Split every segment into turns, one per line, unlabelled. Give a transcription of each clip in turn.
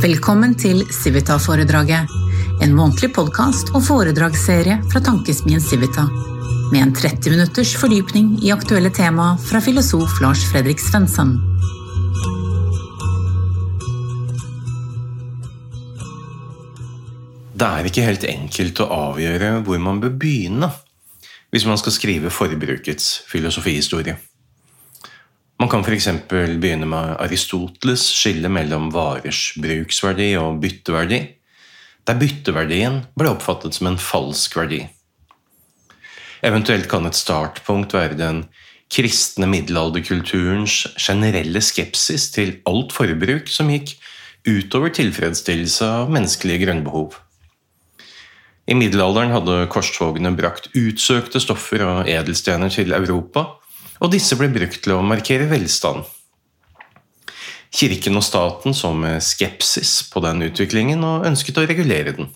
Velkommen til Civita-foredraget, en månedlig podkast og foredragsserie fra tankesmien Civita. Med en 30 minutters fordypning i aktuelle tema fra filosof Lars Fredrik Svensson.
Det er ikke helt enkelt å avgjøre hvor man bør begynne hvis man skal skrive forbrukets filosofihistorie. Man kan f.eks. begynne med Aristoteles' skille mellom varers bruksverdi og bytteverdi, der bytteverdien ble oppfattet som en falsk verdi. Eventuelt kan et startpunkt være den kristne middelalderkulturens generelle skepsis til alt forbruk som gikk utover tilfredsstillelse av menneskelige grønnbehov. I middelalderen hadde korstogene brakt utsøkte stoffer og edelstener til Europa, og disse ble brukt til å markere velstand. Kirken og staten så med skepsis på den utviklingen og ønsket å regulere den.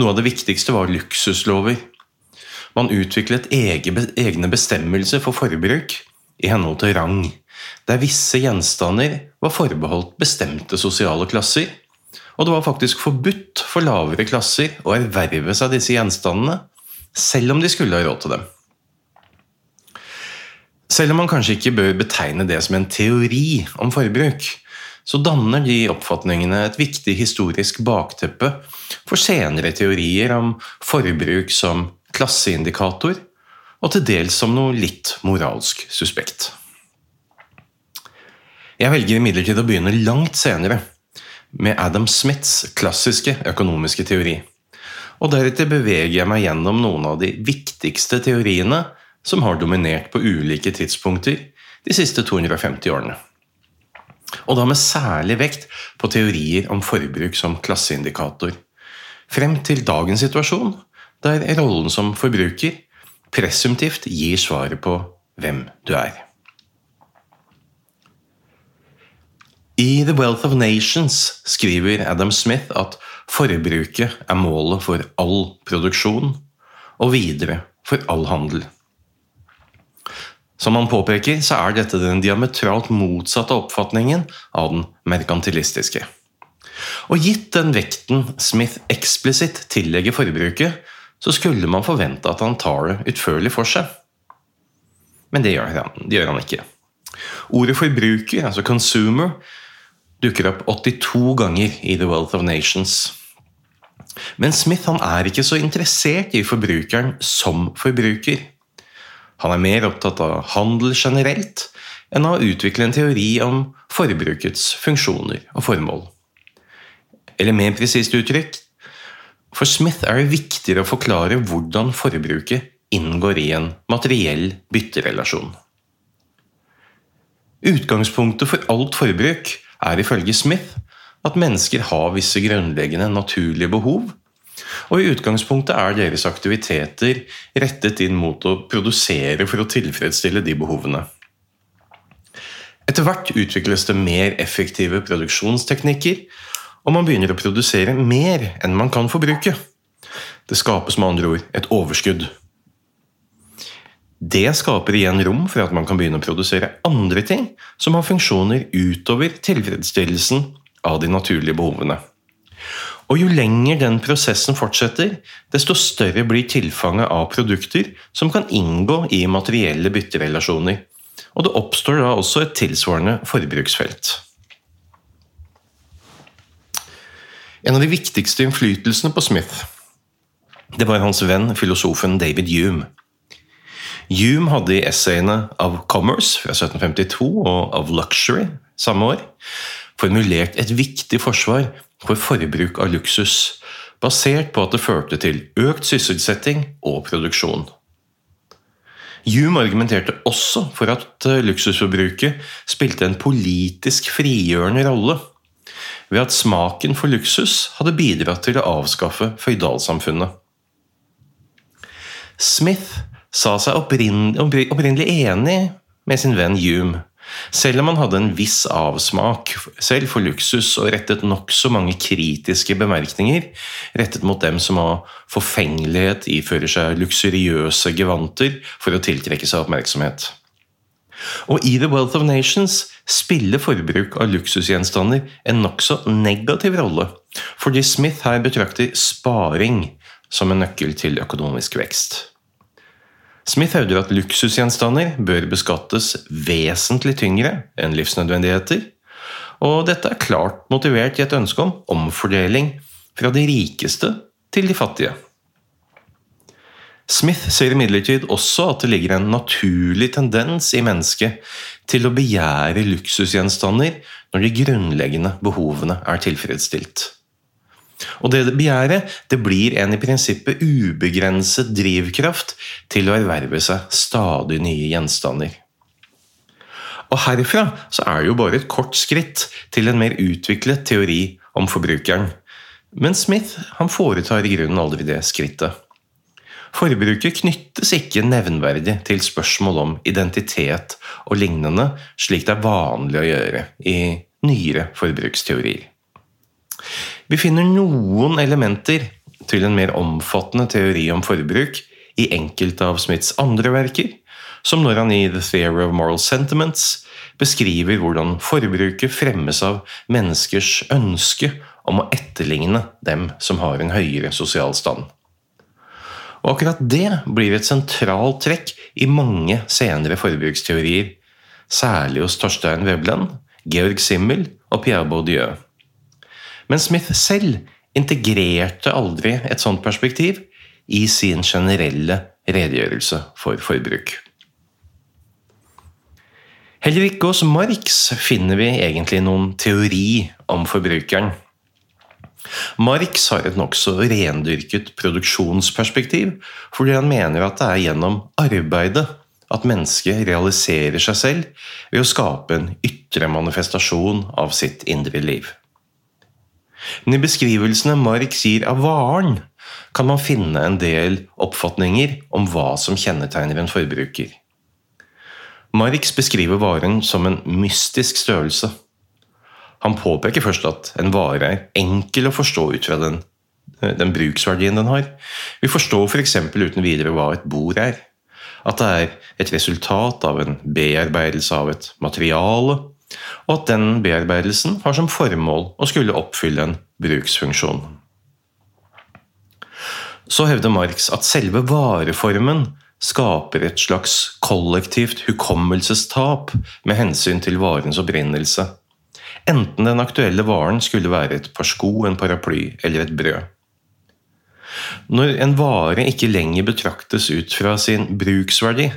Noe av det viktigste var luksuslover. Man utviklet egne bestemmelser for forbruk i henhold til rang, der visse gjenstander var forbeholdt bestemte sosiale klasser, og det var faktisk forbudt for lavere klasser å erverve seg disse gjenstandene, selv om de skulle ha råd til dem. Selv om man kanskje ikke bør betegne det som en teori om forbruk, så danner de oppfatningene et viktig historisk bakteppe for senere teorier om forbruk som klasseindikator, og til dels som noe litt moralsk suspekt. Jeg velger imidlertid å begynne langt senere, med Adam Smiths klassiske økonomiske teori. Og deretter beveger jeg meg gjennom noen av de viktigste teoriene som har dominert på ulike tidspunkter de siste 250 årene. Og da med særlig vekt på teorier om forbruk som klasseindikator. Frem til dagens situasjon, der rollen som forbruker presumptivt gir svaret på hvem du er. I The Wealth of Nations skriver Adam Smith at forbruket er målet for all produksjon, og videre for all handel. Som han påpeker, så er dette den diametralt motsatte oppfatningen av den merkantilistiske. Og gitt den vekten Smith eksplisitt tillegger forbruket, så skulle man forvente at han tar det utførlig for seg. Men det gjør han, det gjør han ikke. Ordet forbruker, altså consumer, dukker opp 82 ganger i The Wealth of Nations. Men Smith er ikke så interessert i forbrukeren som forbruker. Han er mer opptatt av handel generelt enn av å utvikle en teori om forbrukets funksjoner og formål. Eller mer presist uttrykk for Smith er det viktigere å forklare hvordan forbruket inngår i en materiell bytterelasjon. Utgangspunktet for alt forbruk er ifølge Smith at mennesker har visse grunnleggende naturlige behov, og i utgangspunktet er deres aktiviteter rettet inn mot å produsere for å tilfredsstille de behovene. Etter hvert utvikles det mer effektive produksjonsteknikker, og man begynner å produsere mer enn man kan forbruke. Det skapes med andre ord et overskudd. Det skaper igjen rom for at man kan begynne å produsere andre ting som har funksjoner utover tilfredsstillelsen av de naturlige behovene. Og Jo lenger den prosessen fortsetter, desto større blir tilfanget av produkter som kan inngå i materielle bytterelasjoner. Og det oppstår da også et tilsvarende forbruksfelt. En av de viktigste innflytelsene på Smith det var hans venn, filosofen David Hume. Hume hadde i essayene Of Commerce fra 1752 og Of Luxury samme år formulert et viktig forsvar for forbruk av luksus, basert på at det førte til økt sysselsetting og produksjon. Hume argumenterte også for at eh, luksusforbruket spilte en politisk frigjørende rolle, ved at smaken for luksus hadde bidratt til å avskaffe føydalsamfunnet. Smith sa seg opprinnelig, enig med sin venn Hume, selv om han hadde en viss avsmak selv for luksus og rettet nokså mange kritiske bemerkninger rettet mot dem som av forfengelighet ifører seg luksuriøse gevanter for å tiltrekke seg oppmerksomhet. Og i The Wealth of Nations spiller forbruk av luksusgjenstander en nokså negativ rolle, fordi Smith her betrakter sparing som en nøkkel til økonomisk vekst. Smith hevder at luksusgjenstander bør beskattes vesentlig tyngre enn livsnødvendigheter, og dette er klart motivert i et ønske om omfordeling fra de rikeste til de fattige. Smith ser imidlertid også at det ligger en naturlig tendens i mennesket til å begjære luksusgjenstander når de grunnleggende behovene er tilfredsstilt. Og det begjæret det blir en i prinsippet ubegrenset drivkraft til å erverve seg stadig nye gjenstander. Og Herfra så er det jo bare et kort skritt til en mer utviklet teori om forbrukeren. Men Smith han foretar i grunnen aldri det skrittet. Forbruket knyttes ikke nevnverdig til spørsmål om identitet og lignende, slik det er vanlig å gjøre i nyere forbruksteorier. Vi finner noen elementer til en mer omfattende teori om forbruk i enkelte av Smiths andre verker, som når han i The Theory of Moral Sentiments beskriver hvordan forbruket fremmes av menneskers ønske om å etterligne dem som har en høyere sosial stand. Og akkurat det blir et sentralt trekk i mange senere forbruksteorier, særlig hos Torstein Veblen, Georg Simmel og Pierre Bourdieu. Men Smith selv integrerte aldri et sånt perspektiv i sin generelle redegjørelse for forbruk. Heller ikke hos Marx finner vi egentlig noen teori om forbrukeren. Marx har et nokså rendyrket produksjonsperspektiv, fordi han mener at det er gjennom arbeidet at mennesket realiserer seg selv ved å skape en ytre manifestasjon av sitt indre liv. Men i beskrivelsene Marx gir av varen, kan man finne en del oppfatninger om hva som kjennetegner en forbruker. Marx beskriver varen som en mystisk størrelse han påpeker først at en vare er enkel å forstå ut fra den, eh, den bruksverdien den har. Vi forstår f.eks. For uten videre hva et bord er. At det er et resultat av en bearbeidelse av et materiale, og at den bearbeidelsen har som formål å skulle oppfylle en bruksfunksjon. Så hevder Marx at selve vareformen skaper et slags kollektivt hukommelsestap med hensyn til varens opprinnelse enten den aktuelle varen skulle være et par sko, en paraply eller et brød. Når en vare ikke lenger betraktes ut fra sin bruksverdi,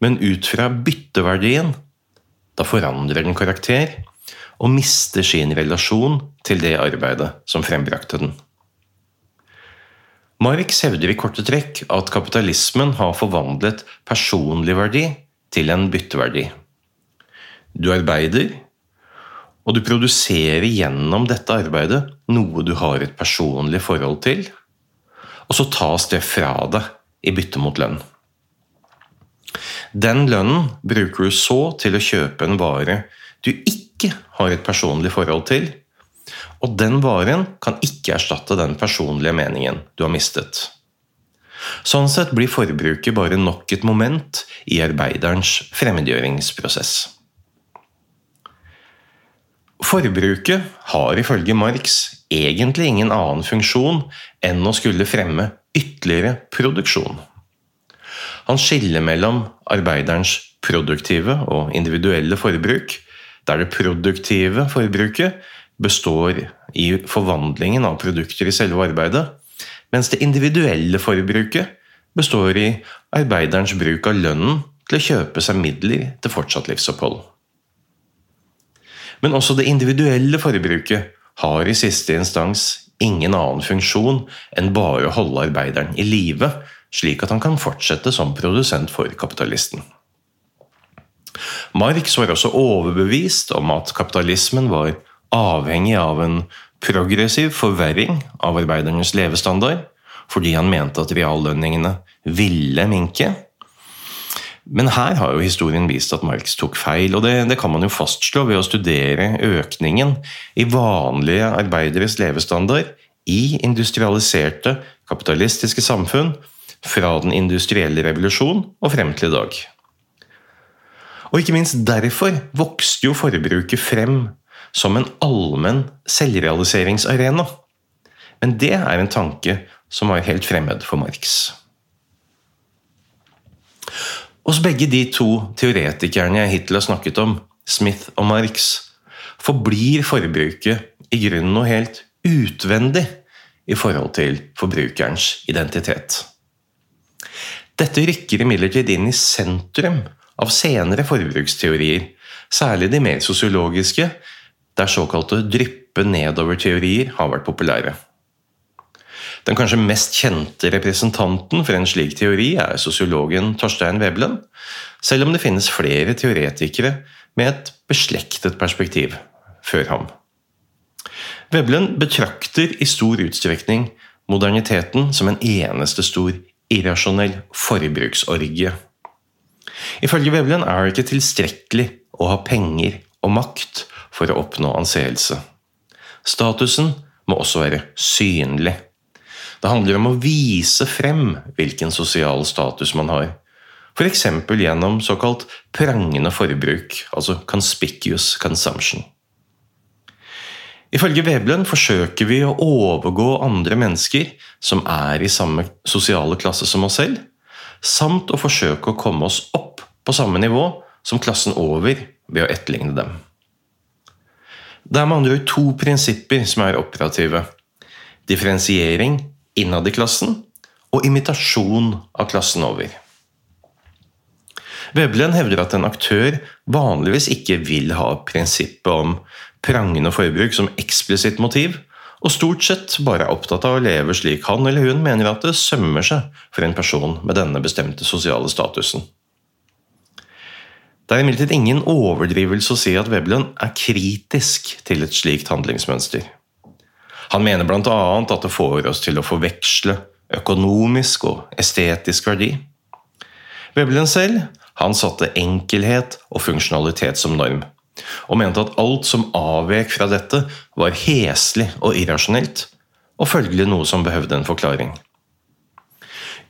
men ut fra bytteverdien, da forandrer den karakter og mister sin relasjon til det arbeidet som frembrakte den. Marx hevder i korte trekk at kapitalismen har forvandlet personlig verdi til en bytteverdi. Du arbeider, og du produserer gjennom dette arbeidet noe du har et personlig forhold til, og så tas det fra deg i bytte mot lønn. Den lønnen bruker du så til å kjøpe en vare du ikke har et personlig forhold til, og den varen kan ikke erstatte den personlige meningen du har mistet. Sånn sett blir forbruket bare nok et moment i arbeiderens fremmedgjøringsprosess. Forbruket har ifølge Marx egentlig ingen annen funksjon enn å skulle fremme ytterligere produksjon. Han skiller mellom arbeiderens produktive og individuelle forbruk, der det produktive forbruket består i forvandlingen av produkter i selve arbeidet, mens det individuelle forbruket består i arbeiderens bruk av lønnen til å kjøpe seg midler til fortsatt livsopphold. Men også det individuelle forbruket har i siste instans ingen annen funksjon enn bare å holde arbeideren i live, slik at han kan fortsette som produsent for kapitalisten. Marx var også overbevist om at kapitalismen var avhengig av en progressiv forverring av arbeidernes levestandard, fordi han mente at reallønningene ville minke, men her har jo historien vist at Marx tok feil, og det, det, kan man jo fastslå ved å studere økningen i vanlige arbeideres levestandard i industrialiserte, kapitalistiske samfunn fra den industrielle revolusjon og frem til i dag. Og ikke minst derfor vokste jo forbruket frem som en allmenn selvrealiseringsarena. Men det er en tanke som var helt fremmed for Marx. Hos begge de to teoretikerne jeg hittil har snakket om, Smith og Marx, forblir forbruket i grunnen noe helt utvendig i forhold til forbrukerens identitet. Dette rykker imidlertid inn i sentrum av senere forbruksteorier, særlig de mer sosiologiske, der såkalte dryppe-nedover-teorier har vært populære. Den kanskje mest kjente representanten for en slik teori er sosiologen Torstein Veblen, selv om det finnes flere teoretikere med et beslektet perspektiv før ham. Veblen betrakter i stor utstrekning moderniteten som en eneste stor irrasjonell forbruksorgie. Ifølge Veblen er det ikke tilstrekkelig å ha penger og makt for å oppnå anseelse. Statusen må også være synlig. Det handler om å vise frem hvilken sosial status man har. F.eks. gjennom såkalt prangende forbruk, altså conspicuous consumption. Ifølge Veblen forsøker vi å overgå andre mennesker som er i samme sosiale klasse som oss selv, samt å forsøke å komme oss opp på samme nivå som klassen over ved å etterligne dem. Det er med andre ord to prinsipper som er operative. Differensiering innad i klassen og imitasjon av klassen over. Veblen hevder at en aktør vanligvis ikke vil ha prinsippet om prangende forbruk som eksplisitt motiv, og stort sett bare er opptatt av å leve slik han eller hun mener at det sømmer seg for en person med denne bestemte sosiale statusen. Det er imidlertid ingen overdrivelse å si at Veblen er kritisk til et slikt handlingsmønster. Han mener bl.a. at det får oss til å forveksle økonomisk og estetisk verdi. Veblen selv han satte enkelhet og funksjonalitet som norm, og mente at alt som avvek fra dette, var heslig og irrasjonelt, og følgelig noe som behøvde en forklaring.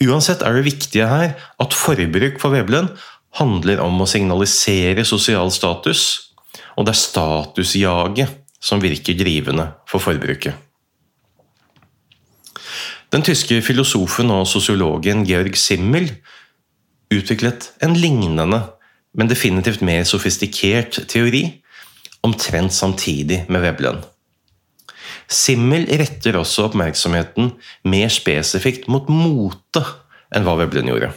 Uansett er det viktige her at forbruk for Veblen handler om å signalisere sosial status, og det er statusjaget som virker drivende for forbruket. Den tyske filosofen og sosiologen Georg Simmel utviklet en lignende, men definitivt mer sofistikert teori, omtrent samtidig med Veblen. Simmel retter også oppmerksomheten mer spesifikt mot mote enn hva Veblen gjorde.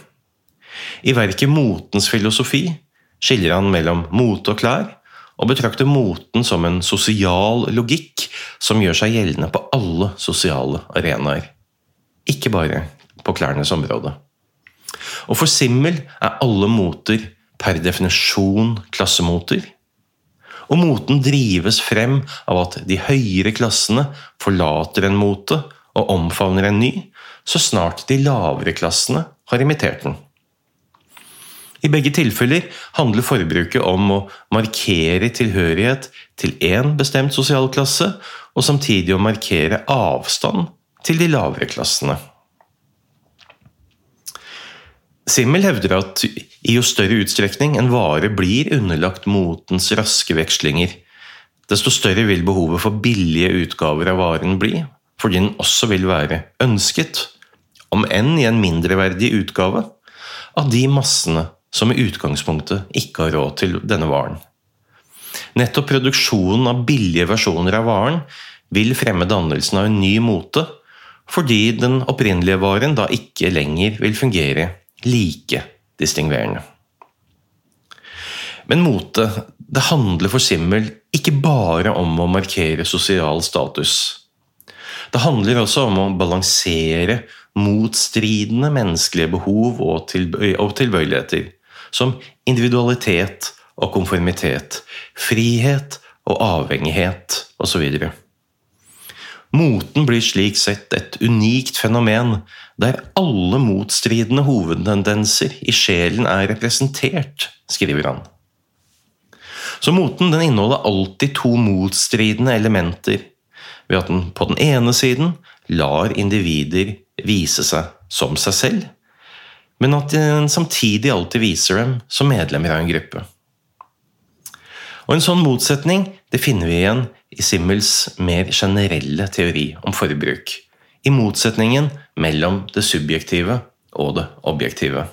I verket Motens filosofi skiller han mellom mote og klær, og betrakter moten som en sosial logikk som gjør seg gjeldende på alle sosiale arenaer. Ikke bare på klærnes område. Og for Simmel er alle moter per definisjon klassemoter. Og moten drives frem av at de høyere klassene forlater en mote og omfavner en ny, så snart de lavere klassene har imitert den. I begge tilfeller handler forbruket om å markere tilhørighet til én bestemt sosial klasse, og samtidig å markere avstand til de lavere klassene. Simmel hevder at i jo større utstrekning en vare blir underlagt motens raske vekslinger, desto større vil behovet for billige utgaver av varen bli, fordi den også vil være ønsket, om enn i en mindreverdig utgave, av de massene som i utgangspunktet ikke har råd til denne varen. Nettopp produksjonen av billige versjoner av varen vil fremme dannelsen av en ny mote, fordi den opprinnelige varen da ikke lenger vil fungere like distingverende. Men mote det handler for Simmel ikke bare om å markere sosial status. Det handler også om å balansere motstridende menneskelige behov og tilbøyeligheter som individualitet og konformitet, frihet og avhengighet osv. Moten blir slik sett et unikt fenomen, der alle motstridende hovedtendenser i sjelen er representert, skriver han. Så moten den inneholder alltid to motstridende elementer, ved at den på den ene siden lar individer vise seg som seg selv, men at den samtidig alltid viser dem som medlemmer av en gruppe. Og En sånn motsetning det finner vi igjen i Simmels mer generelle teori om forbruk. I motsetningen mellom det subjektive og det objektive.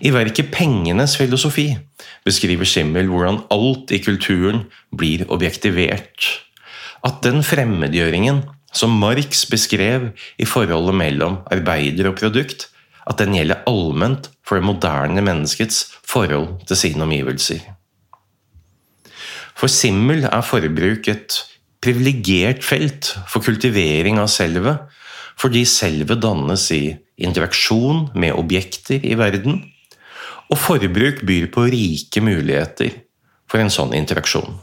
I verket 'Pengenes filosofi' beskriver Simmel hvordan alt i kulturen blir objektivert. At den fremmedgjøringen som Marx beskrev i forholdet mellom arbeider og produkt, at den gjelder allment for det moderne menneskets forhold til sine omgivelser. For Simmel er forbruk et privilegert felt for kultivering av selvet, fordi selvet dannes i interaksjon med objekter i verden, og forbruk byr på rike muligheter for en sånn interaksjon.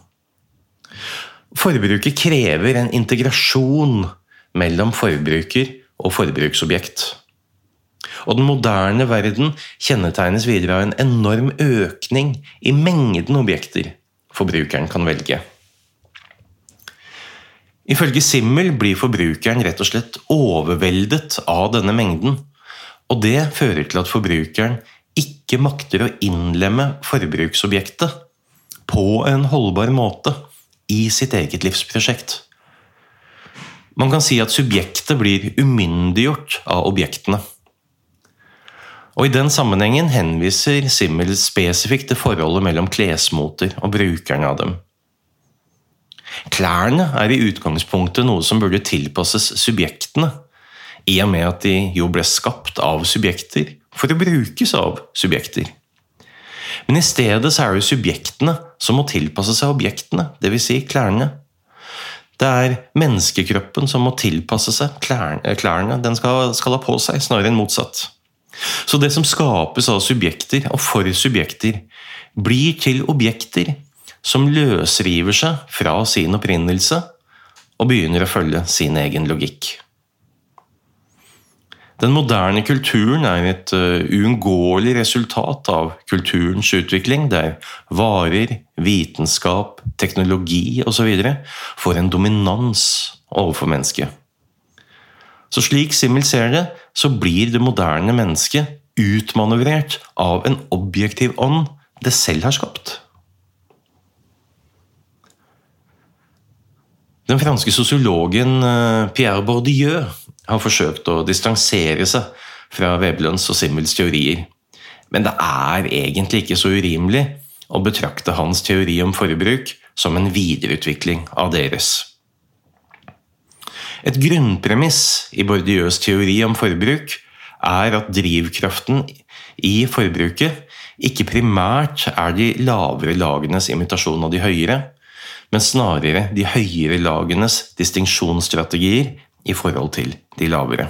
Forbruket krever en integrasjon mellom forbruker og forbruksobjekt. Og den moderne verden kjennetegnes videre av en enorm økning i mengden objekter forbrukeren kan velge. Ifølge Simmel blir forbrukeren rett og slett overveldet av denne mengden, og det fører til at forbrukeren ikke makter å innlemme forbruksobjektet på en holdbar måte i sitt eget livsprosjekt. Man kan si at subjektet blir umyndiggjort av objektene. Og I den sammenhengen henviser Simmel spesifikt til forholdet mellom klesmoter og brukerne av dem. Klærne er i utgangspunktet noe som burde tilpasses subjektene, i og med at de jo ble skapt av subjekter for å brukes av subjekter. Men i stedet så er det subjektene som må tilpasse seg objektene, dvs. Si klærne. Det er menneskekroppen som må tilpasse seg klærne den skal, skal ha på seg, snarere enn motsatt. Så det som skapes av subjekter og for subjekter, blir til objekter som løsriver seg fra sin opprinnelse og begynner å følge sin egen logikk. Den moderne kulturen er et uh, uunngåelig resultat av kulturens utvikling, der varer, vitenskap, teknologi osv. får en dominans overfor mennesket. Så slik Simmel ser det, så blir det moderne mennesket utmanøvrert av en objektiv ånd det selv har skapt. Den franske sosiologen uh, Pierre Bourdieu har forsøkt å distansere seg fra Vebjørns og Simmels teorier. Men det er egentlig ikke så urimelig å betrakte hans teori om forbruk som en videreutvikling av deres. Et grunnpremiss i Bourdieus teori om forbruk er at drivkraften i forbruket ikke primært er de lavere lagenes imitasjon av de høyere, men snarere de høyere lagenes distinksjonsstrategier i forhold til de lavere.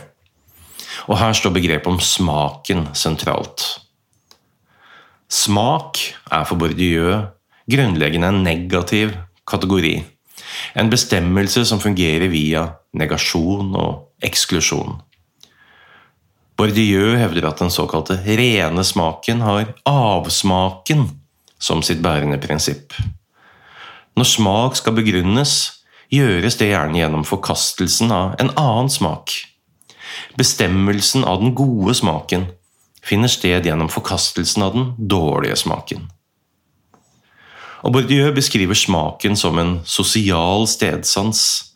Og her står begrepet om smaken sentralt. Smak er for Bourdieu grunnleggende en negativ kategori. En bestemmelse som fungerer via negasjon og eksklusjon. Bourdieu hevder at den såkalte rene smaken har avsmaken som sitt bærende prinsipp. Når smak skal begrunnes, gjøres det gjerne gjennom forkastelsen av en annen smak. Bestemmelsen av den gode smaken finner sted gjennom forkastelsen av den dårlige smaken. Og Bourdieu beskriver smaken som en sosial stedsans.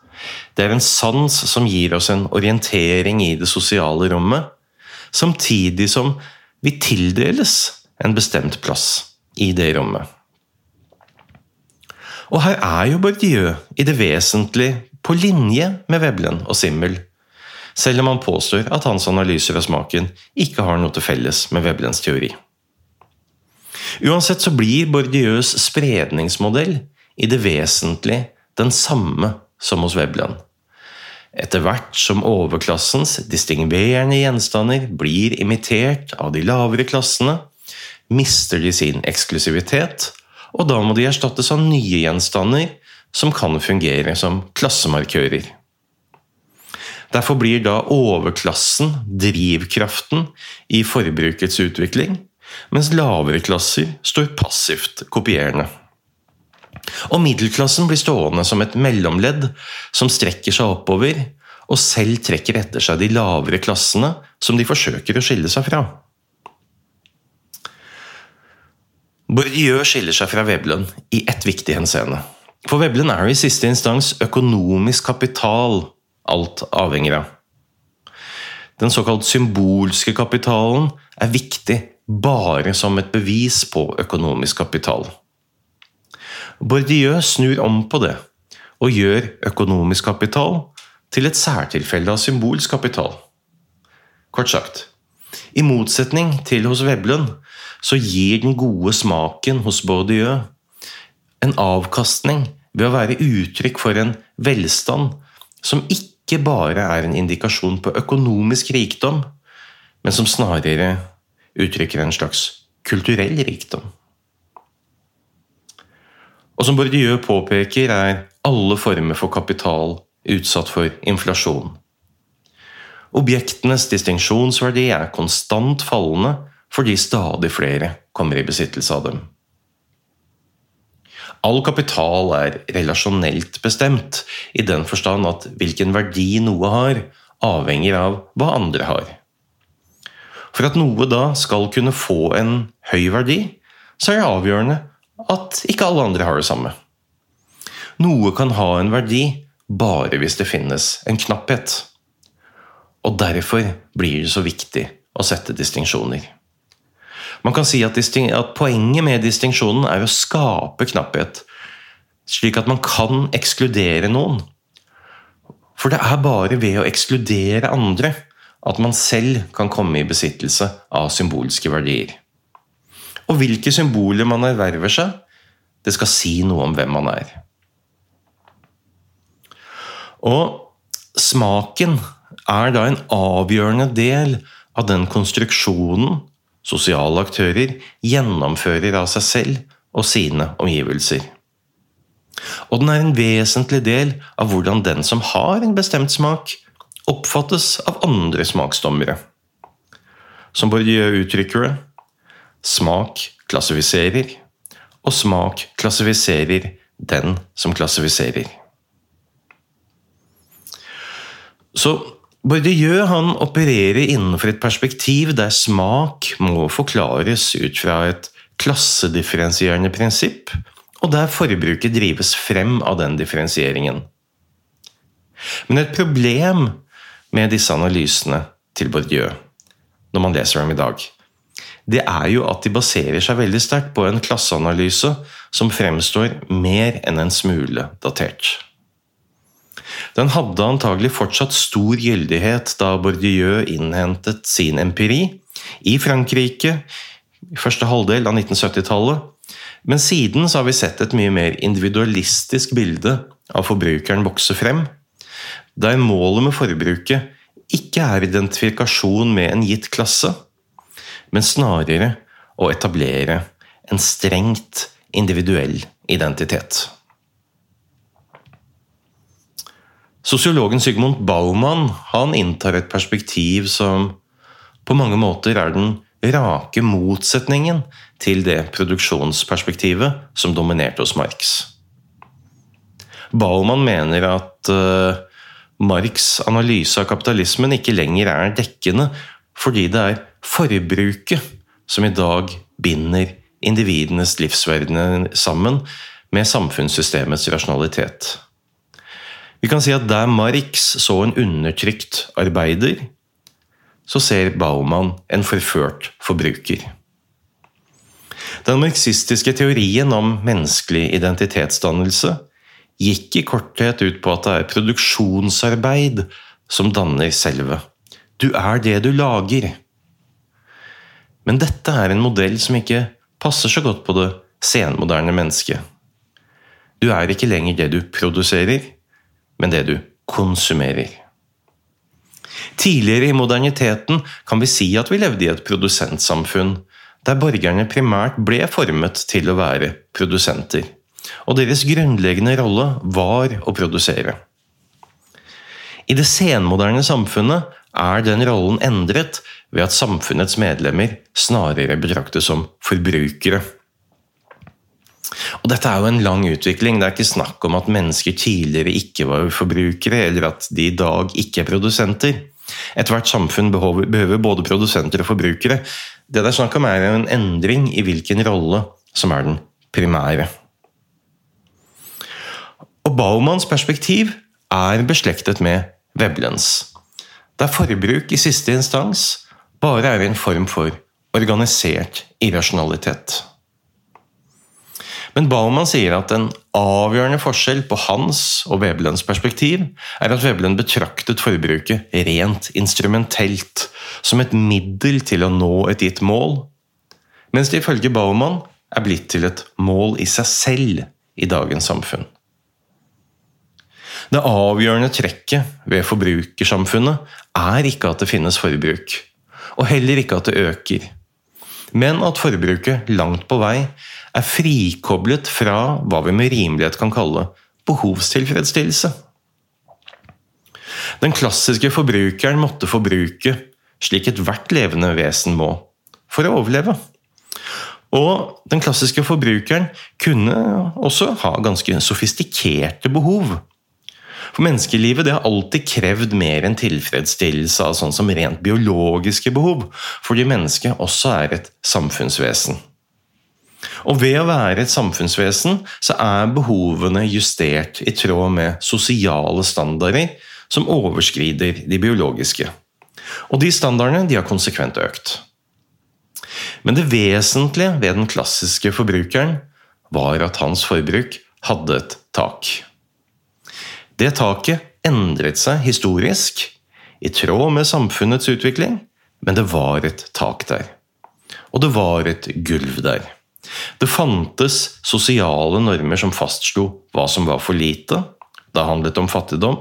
Det er en sans som gir oss en orientering i det sosiale rommet, samtidig som vi tildeles en bestemt plass i det rommet. Og her er jo Bourdieu i det vesentlige på linje med Veblen og Simmel, selv om han påstår at hans analyser av smaken ikke har noe til felles med Veblens teori. Uansett så blir Bourdieus spredningsmodell i det vesentlige den samme som hos Veblen. Etter hvert som overklassens distingverende gjenstander blir imitert av de lavere klassene, mister de sin eksklusivitet og da må de erstattes av nye gjenstander som kan fungere som klassemarkører. Derfor blir da overklassen drivkraften i forbrukets utvikling, mens lavere klasser står passivt kopierende. Og middelklassen blir stående som et mellomledd som strekker seg oppover, og selv trekker etter seg de lavere klassene som de forsøker å skille seg fra. Bourdieu skiller seg fra Veblen i ett viktig henseende. For Veblen er i siste instans økonomisk kapital alt avhenger av. Den såkalt symbolske kapitalen er viktig bare som et bevis på økonomisk kapital. Bourdieu snur om på det og gjør økonomisk kapital til et særtilfelle av symbolsk kapital. Kort sagt, i motsetning til hos Veblen så gir den gode smaken hos Bourdieu en avkastning ved å være uttrykk for en velstand som ikke bare er en indikasjon på økonomisk rikdom, men som snarere uttrykker en slags kulturell rikdom. Og som Bourdieu påpeker, er alle former for kapital utsatt for inflasjon. Objektenes distinksjonsverdi er konstant fallende fordi stadig flere kommer i besittelse av dem. All kapital er relasjonelt bestemt, i den forstand at hvilken verdi noe har, avhenger av hva andre har. For at noe da skal kunne få en høy verdi, så er det avgjørende at ikke alle andre har det samme. Noe kan ha en verdi bare hvis det finnes en knapphet. Og derfor blir det så viktig å sette distinksjoner. Man kan si at, at poenget med distinksjonen er å skape knapphet, slik at man kan ekskludere noen. For det er bare ved å ekskludere andre at man selv kan komme i besittelse av symbolske verdier. Og hvilke symboler man erverver seg, det skal si noe om hvem man er. Og smaken er da en avgjørende del av den konstruksjonen Sosiale aktører gjennomfører av seg selv og sine omgivelser. Og den er en vesentlig del av hvordan den som har en bestemt smak, oppfattes av andre smaksdommere. Som Bourdieu uttrykker det smak klassifiserer, og smak klassifiserer den som klassifiserer. Så Bourdieu han opererer innenfor et perspektiv der smak må forklares ut fra et klassedifferensierende prinsipp, og der forbruket drives frem av den differensieringen. Men et problem med disse analysene til Bourdieu, når man leser dem i dag, det er jo at de baserer seg veldig sterkt på en klasseanalyse som fremstår mer enn en smule datert. Den hadde antagelig fortsatt stor gyldighet da Bourdieu innhentet sin empiri i Frankrike i første halvdel av 1970-tallet, men siden har vi sett et mye mer individualistisk bilde av forbrukeren vokse frem, der målet med forbruket ikke er identifikasjon med en gitt klasse, men snarere å etablere en strengt individuell identitet. Sosiologen Sigmund Baumann han inntar et perspektiv som på mange måter er den rake motsetningen til det produksjonsperspektivet som dominerte hos Marx. Baumann mener at uh, Marx' analyse av kapitalismen ikke lenger er dekkende fordi det er forbruket som i dag binder individenes livsverdener sammen med samfunnssystemets rasjonalitet. Vi kan si at der Marx så en undertrykt arbeider, så ser Baumann en forført forbruker. Den marxistiske teorien om menneskelig identitetsdannelse gikk i korthet ut på at det er produksjonsarbeid som danner selve. Du er det du lager. Men dette er en modell som ikke passer så godt på det senmoderne mennesket. Du er ikke lenger det du produserer, men det du konsumerer. Tidligere i moderniteten kan vi si at vi levde i et produsentsamfunn, der borgerne primært ble formet til å være produsenter, og deres grunnleggende rolle var å produsere. I det senmoderne samfunnet er den rollen endret ved at samfunnets medlemmer snarere betraktes som forbrukere. Og Dette er jo en lang utvikling. Det er ikke snakk om at mennesker tidligere ikke var forbrukere, eller at de i dag ikke er produsenter. Ethvert samfunn behøver både produsenter og forbrukere. Det det er snakk om, er en endring i hvilken rolle som er den primære. Og Baumanns perspektiv er beslektet med Veblens, der forbruk i siste instans bare er en form for organisert irrasjonalitet. Men Baumann sier at en avgjørende forskjell på hans og Vebelens perspektiv er at Vebelen betraktet forbruket rent instrumentelt, som et middel til å nå et gitt mål, mens det ifølge Baumann er blitt til et mål i seg selv i dagens samfunn. Det avgjørende trekket ved forbrukersamfunnet er ikke at det finnes forbruk, og heller ikke at det øker, men at forbruket langt på vei er frikoblet fra hva vi med rimelighet kan kalle behovstilfredsstillelse. Den klassiske forbrukeren måtte forbruke slik ethvert levende vesen må, for å overleve. Og den klassiske forbrukeren kunne også ha ganske sofistikerte behov. For menneskelivet det har alltid krevd mer enn tilfredsstillelse av sånn som rent biologiske behov, fordi mennesket også er et samfunnsvesen. Og ved å være et samfunnsvesen så er behovene justert i tråd med sosiale standarder som overskrider de biologiske. Og de standardene de har konsekvent økt. Men det vesentlige ved den klassiske forbrukeren var at hans forbruk hadde et tak. Det taket endret seg historisk, i tråd med samfunnets utvikling, men det var et tak der. Og det var et gulv der. Det fantes sosiale normer som fastslo hva som var for lite, da handlet det om fattigdom,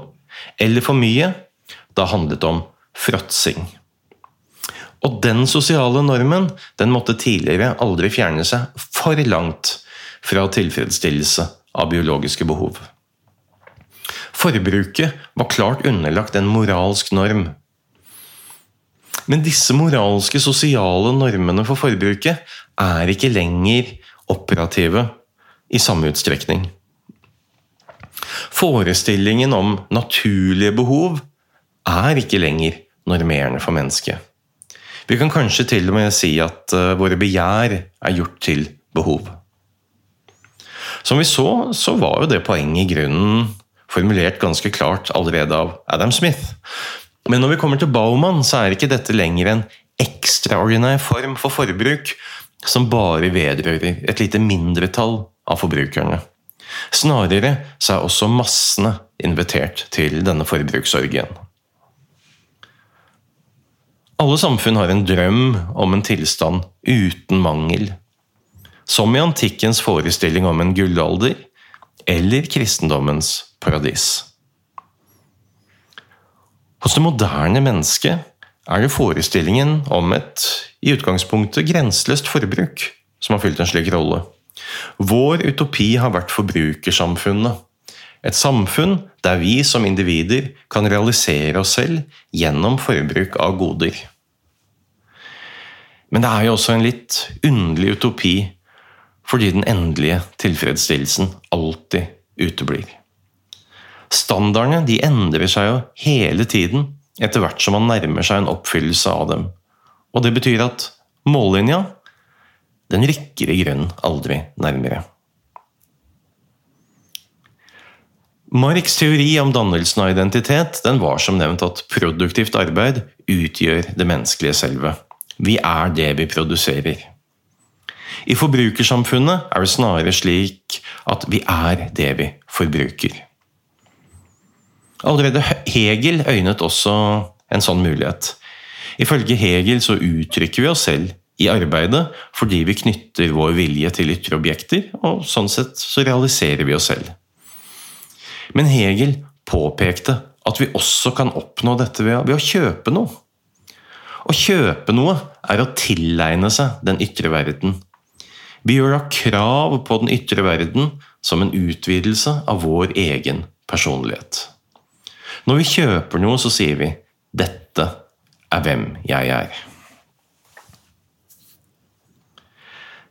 eller for mye, da handlet det om fråtsing. Og den sosiale normen den måtte tidligere aldri fjerne seg for langt fra tilfredsstillelse av biologiske behov. Forbruket var klart underlagt en moralsk norm. Men disse moralske, sosiale normene for forbruket er ikke lenger operative i samme utstrekning. Forestillingen om naturlige behov er ikke lenger normerende for mennesket. Vi kan kanskje til og med si at uh, våre begjær er gjort til behov. Som vi så, så var jo det poenget i grunnen formulert ganske klart allerede av Adam Smith. Men når vi kommer til Bauman, så er ikke dette lenger en ekstraordinær form for forbruk som bare vedrører et lite mindretall av forbrukerne. Snarere så er også massene invitert til denne forbruksorgien. Alle samfunn har en drøm om en tilstand uten mangel. Som i antikkens forestilling om en gullalder, eller kristendommens paradis. Hos det moderne mennesket er det forestillingen om et i utgangspunktet grenseløst forbruk som har fylt en slik rolle. Vår utopi har vært forbrukersamfunnet. Et samfunn der vi som individer kan realisere oss selv gjennom forbruk av goder. Men det er jo også en litt underlig utopi fordi den endelige tilfredsstillelsen alltid uteblir. Standardene de endrer seg jo hele tiden etter hvert som man nærmer seg en oppfyllelse av dem. Og det betyr at mållinja den rykker i grunnen aldri nærmere. Marks teori om dannelsen av identitet den var som nevnt at produktivt arbeid utgjør det menneskelige selve. Vi er det vi produserer. I forbrukersamfunnet er det snarere slik at vi er det vi forbruker. Allerede Hegel øynet også en sånn mulighet. Ifølge Hegel så uttrykker vi oss selv i arbeidet fordi vi knytter vår vilje til ytre objekter, og sånn sett så realiserer vi oss selv. Men Hegel påpekte at vi også kan oppnå dette ved, ved å kjøpe noe. Å kjøpe noe er å tilegne seg den ytre verden. Vi gjør da krav på den ytre verden som en utvidelse av vår egen personlighet. Når vi kjøper noe, så sier vi 'dette er hvem jeg er'.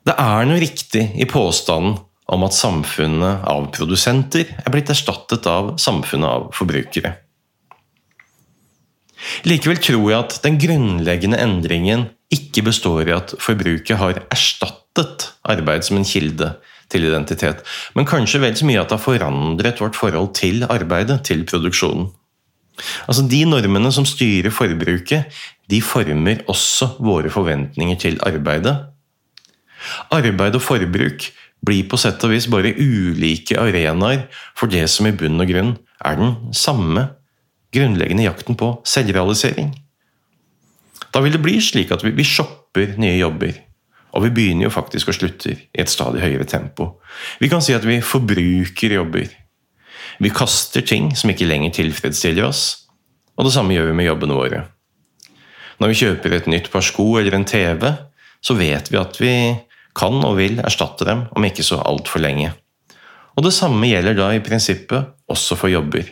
Det er noe riktig i påstanden om at samfunnet av produsenter er blitt erstattet av samfunnet av forbrukere. Likevel tror jeg at den grunnleggende endringen ikke består i at forbruket har erstattet arbeid som en kilde til identitet, men kanskje vel så mye at det har forandret vårt forhold til arbeidet, til produksjonen. Altså De normene som styrer forbruket, de former også våre forventninger til arbeidet. Arbeid og forbruk blir på sett og vis bare ulike arenaer for det som i bunn og grunn er den samme grunnleggende jakten på selvrealisering. Da vil det bli slik at vi, vi shopper nye jobber. Og vi begynner jo faktisk å slutte i et stadig høyere tempo. Vi kan si at vi forbruker jobber. Vi kaster ting som ikke lenger tilfredsstiller oss, og det samme gjør vi med jobbene våre. Når vi kjøper et nytt par sko eller en TV, så vet vi at vi kan og vil erstatte dem om ikke så altfor lenge. Og det samme gjelder da i prinsippet også for jobber.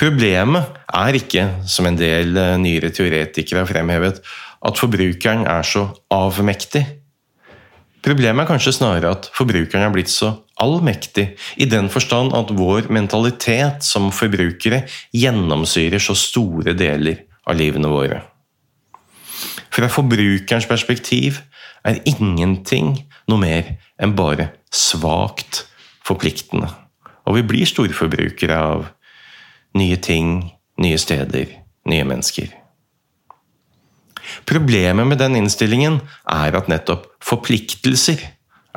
Problemet er ikke, som en del eh, nyere teoretikere har fremhevet, at forbrukeren er så avmektig. Problemet er kanskje snarere at forbrukeren er blitt så allmektig, i den forstand at vår mentalitet som forbrukere gjennomsyrer så store deler av livene våre. Fra forbrukerens perspektiv er ingenting noe mer enn bare svakt forpliktende. Og vi blir storforbrukere av nye ting, nye steder, nye mennesker. Problemet med den innstillingen er at nettopp forpliktelser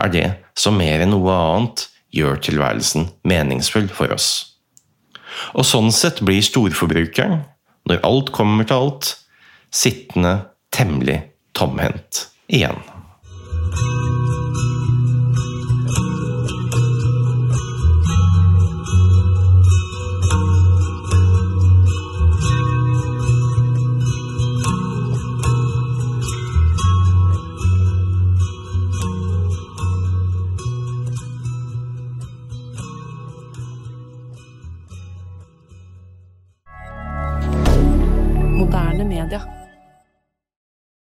er det som mer enn noe annet gjør tilværelsen meningsfull for oss. Og sånn sett blir storforbrukeren, når alt kommer til alt, sittende temmelig tomhendt igjen.